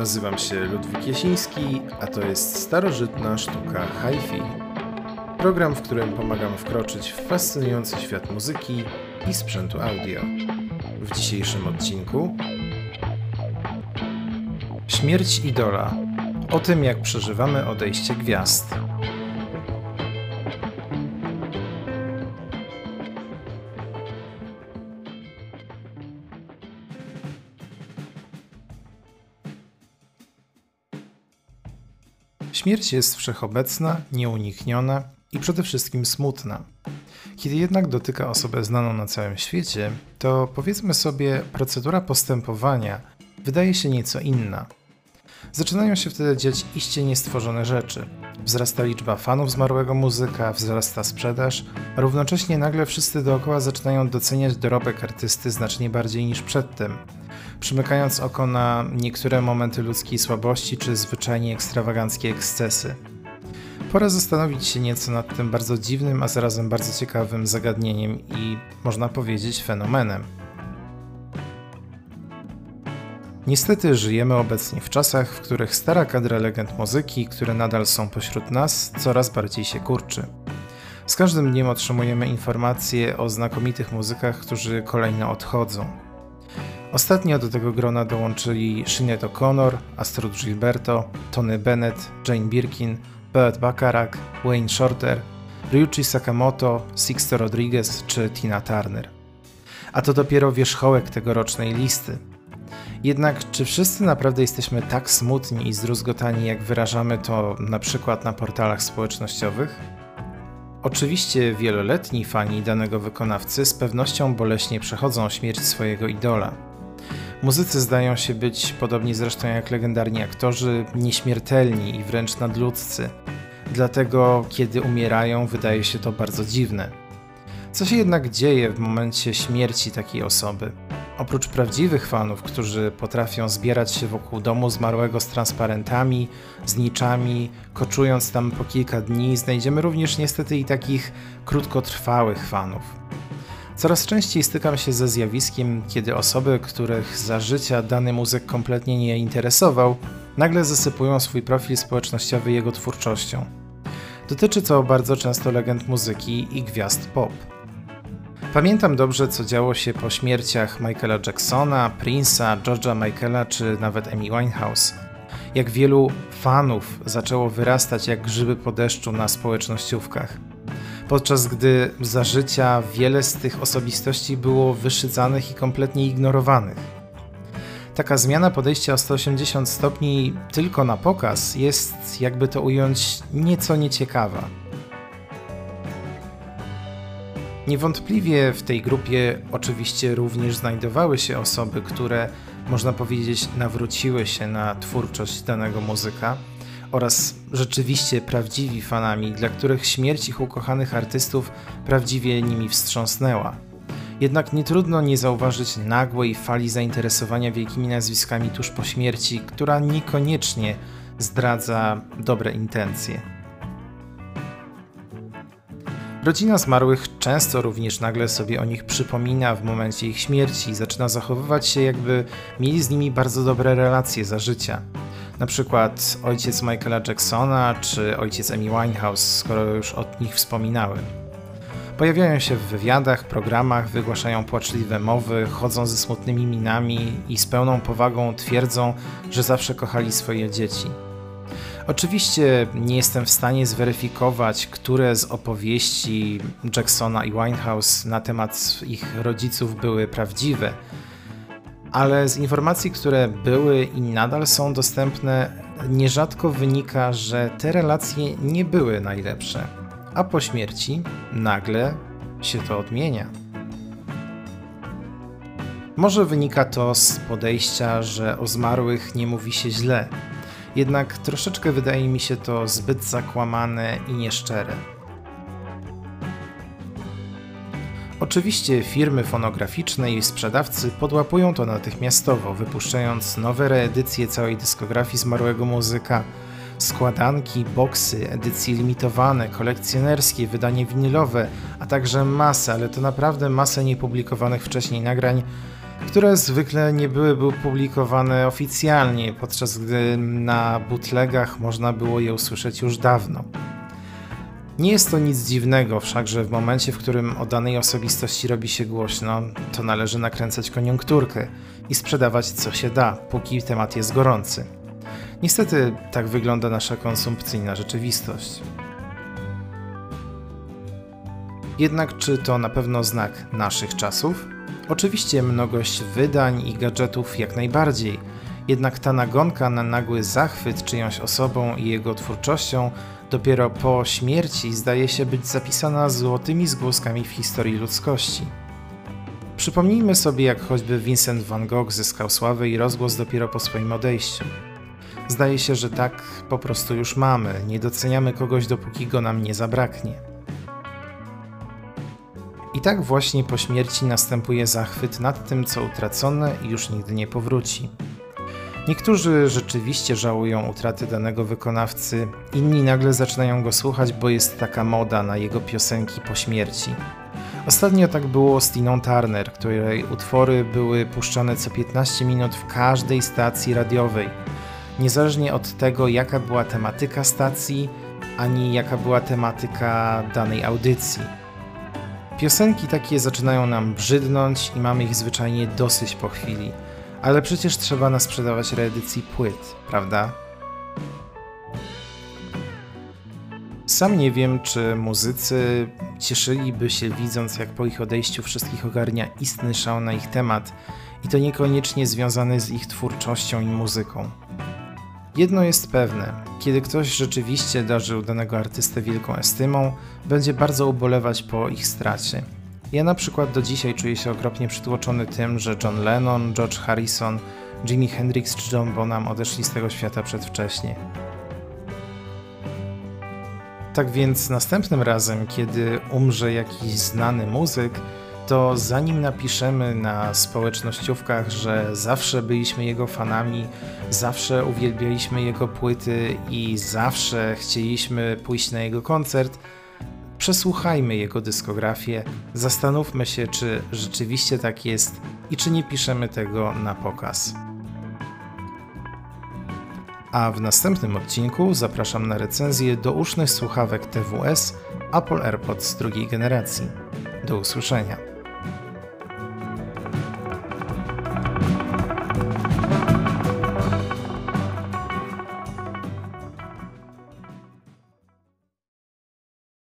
Nazywam się Ludwik Jasiński, a to jest starożytna sztuka hi-fi. Program, w którym pomagam wkroczyć w fascynujący świat muzyki i sprzętu audio. W dzisiejszym odcinku Śmierć idola. O tym, jak przeżywamy odejście gwiazd. Śmierć jest wszechobecna, nieunikniona i przede wszystkim smutna. Kiedy jednak dotyka osobę znaną na całym świecie, to powiedzmy sobie, procedura postępowania wydaje się nieco inna. Zaczynają się wtedy dziać iście niestworzone rzeczy. Wzrasta liczba fanów zmarłego muzyka, wzrasta sprzedaż, a równocześnie nagle wszyscy dookoła zaczynają doceniać dorobek artysty znacznie bardziej niż przedtem – przymykając oko na niektóre momenty ludzkiej słabości czy zwyczajnie ekstrawaganckie ekscesy. Pora zastanowić się nieco nad tym bardzo dziwnym, a zarazem bardzo ciekawym zagadnieniem i, można powiedzieć, fenomenem. Niestety żyjemy obecnie w czasach, w których stara kadra legend muzyki, które nadal są pośród nas, coraz bardziej się kurczy. Z każdym dniem otrzymujemy informacje o znakomitych muzykach, którzy kolejno odchodzą. Ostatnio do tego grona dołączyli Sinead O'Connor, Astrud Gilberto, Tony Bennett, Jane Birkin, Burt Bacharach, Wayne Shorter, Ryuichi Sakamoto, Sixto Rodriguez czy Tina Turner. A to dopiero wierzchołek tegorocznej listy. Jednak czy wszyscy naprawdę jesteśmy tak smutni i zdruzgotani, jak wyrażamy to na przykład na portalach społecznościowych? Oczywiście wieloletni fani danego wykonawcy z pewnością boleśnie przechodzą śmierć swojego idola. Muzycy zdają się być, podobnie zresztą jak legendarni aktorzy, nieśmiertelni i wręcz nadludzcy. Dlatego, kiedy umierają, wydaje się to bardzo dziwne. Co się jednak dzieje w momencie śmierci takiej osoby? Oprócz prawdziwych fanów, którzy potrafią zbierać się wokół domu zmarłego z transparentami, z niczami, koczując tam po kilka dni, znajdziemy również niestety i takich krótkotrwałych fanów. Coraz częściej stykam się ze zjawiskiem, kiedy osoby, których za życia dany muzyk kompletnie nie interesował, nagle zasypują swój profil społecznościowy jego twórczością. Dotyczy to bardzo często legend muzyki i gwiazd pop. Pamiętam dobrze, co działo się po śmierciach Michaela Jacksona, Prince'a, George'a Michaela czy nawet Amy Winehouse. Jak wielu fanów zaczęło wyrastać jak grzyby po deszczu na społecznościówkach podczas gdy za życia wiele z tych osobistości było wyszydzanych i kompletnie ignorowanych. Taka zmiana podejścia o 180 stopni tylko na pokaz jest, jakby to ująć, nieco nieciekawa. Niewątpliwie w tej grupie oczywiście również znajdowały się osoby, które, można powiedzieć, nawróciły się na twórczość danego muzyka oraz rzeczywiście prawdziwi fanami, dla których śmierć ich ukochanych artystów prawdziwie nimi wstrząsnęła. Jednak nie trudno nie zauważyć nagłej fali zainteresowania wielkimi nazwiskami tuż po śmierci, która niekoniecznie zdradza dobre intencje. Rodzina zmarłych często również nagle sobie o nich przypomina w momencie ich śmierci i zaczyna zachowywać się, jakby mieli z nimi bardzo dobre relacje za życia na przykład ojciec Michaela Jacksona czy ojciec Amy Winehouse, skoro już o nich wspominałem. Pojawiają się w wywiadach, programach, wygłaszają płaczliwe mowy, chodzą ze smutnymi minami i z pełną powagą twierdzą, że zawsze kochali swoje dzieci. Oczywiście nie jestem w stanie zweryfikować, które z opowieści Jacksona i Winehouse na temat ich rodziców były prawdziwe, ale z informacji, które były i nadal są dostępne, nierzadko wynika, że te relacje nie były najlepsze, a po śmierci nagle się to odmienia. Może wynika to z podejścia, że o zmarłych nie mówi się źle, jednak troszeczkę wydaje mi się to zbyt zakłamane i nieszczere. Oczywiście firmy fonograficzne i sprzedawcy podłapują to natychmiastowo, wypuszczając nowe reedycje całej dyskografii zmarłego muzyka, składanki, boksy, edycje limitowane, kolekcjonerskie, wydanie winylowe, a także masę, ale to naprawdę masę niepublikowanych wcześniej nagrań, które zwykle nie były publikowane oficjalnie, podczas gdy na bootlegach można było je usłyszeć już dawno. Nie jest to nic dziwnego, wszakże w momencie, w którym o danej osobistości robi się głośno, to należy nakręcać koniunkturkę i sprzedawać co się da, póki temat jest gorący. Niestety tak wygląda nasza konsumpcyjna rzeczywistość. Jednak czy to na pewno znak naszych czasów? Oczywiście mnogość wydań i gadżetów jak najbardziej, jednak ta nagonka na nagły zachwyt czyjąś osobą i jego twórczością dopiero po śmierci zdaje się być zapisana złotymi zgłoskami w historii ludzkości. Przypomnijmy sobie, jak choćby Vincent van Gogh zyskał sławę i rozgłos dopiero po swoim odejściu. Zdaje się, że tak po prostu już mamy, nie doceniamy kogoś, dopóki go nam nie zabraknie. I tak właśnie po śmierci następuje zachwyt nad tym, co utracone i już nigdy nie powróci. Niektórzy rzeczywiście żałują utraty danego wykonawcy, inni nagle zaczynają go słuchać, bo jest taka moda na jego piosenki po śmierci. Ostatnio tak było z Tiną Turner, której utwory były puszczane co 15 minut w każdej stacji radiowej. Niezależnie od tego, jaka była tematyka stacji, ani jaka była tematyka danej audycji. Piosenki takie zaczynają nam brzydnąć i mamy ich zwyczajnie dosyć po chwili. Ale przecież trzeba nas sprzedawać reedycji płyt, prawda? Sam nie wiem, czy muzycy cieszyliby się widząc, jak po ich odejściu wszystkich ogarnia istny szał na ich temat i to niekoniecznie związany z ich twórczością i muzyką. Jedno jest pewne, kiedy ktoś rzeczywiście darzył danego artystę wielką estymą, będzie bardzo ubolewać po ich stracie. Ja na przykład do dzisiaj czuję się okropnie przytłoczony tym, że John Lennon, George Harrison, Jimi Hendrix czy John Bonham odeszli z tego świata przedwcześnie. Tak więc następnym razem, kiedy umrze jakiś znany muzyk, to zanim napiszemy na społecznościówkach, że zawsze byliśmy jego fanami, zawsze uwielbialiśmy jego płyty i zawsze chcieliśmy pójść na jego koncert, przesłuchajmy jego dyskografię, zastanówmy się, czy rzeczywiście tak jest i czy nie piszemy tego na pokaz. A w następnym odcinku zapraszam na recenzję dousznych słuchawek TWS Apple AirPods drugiej generacji. Do usłyszenia.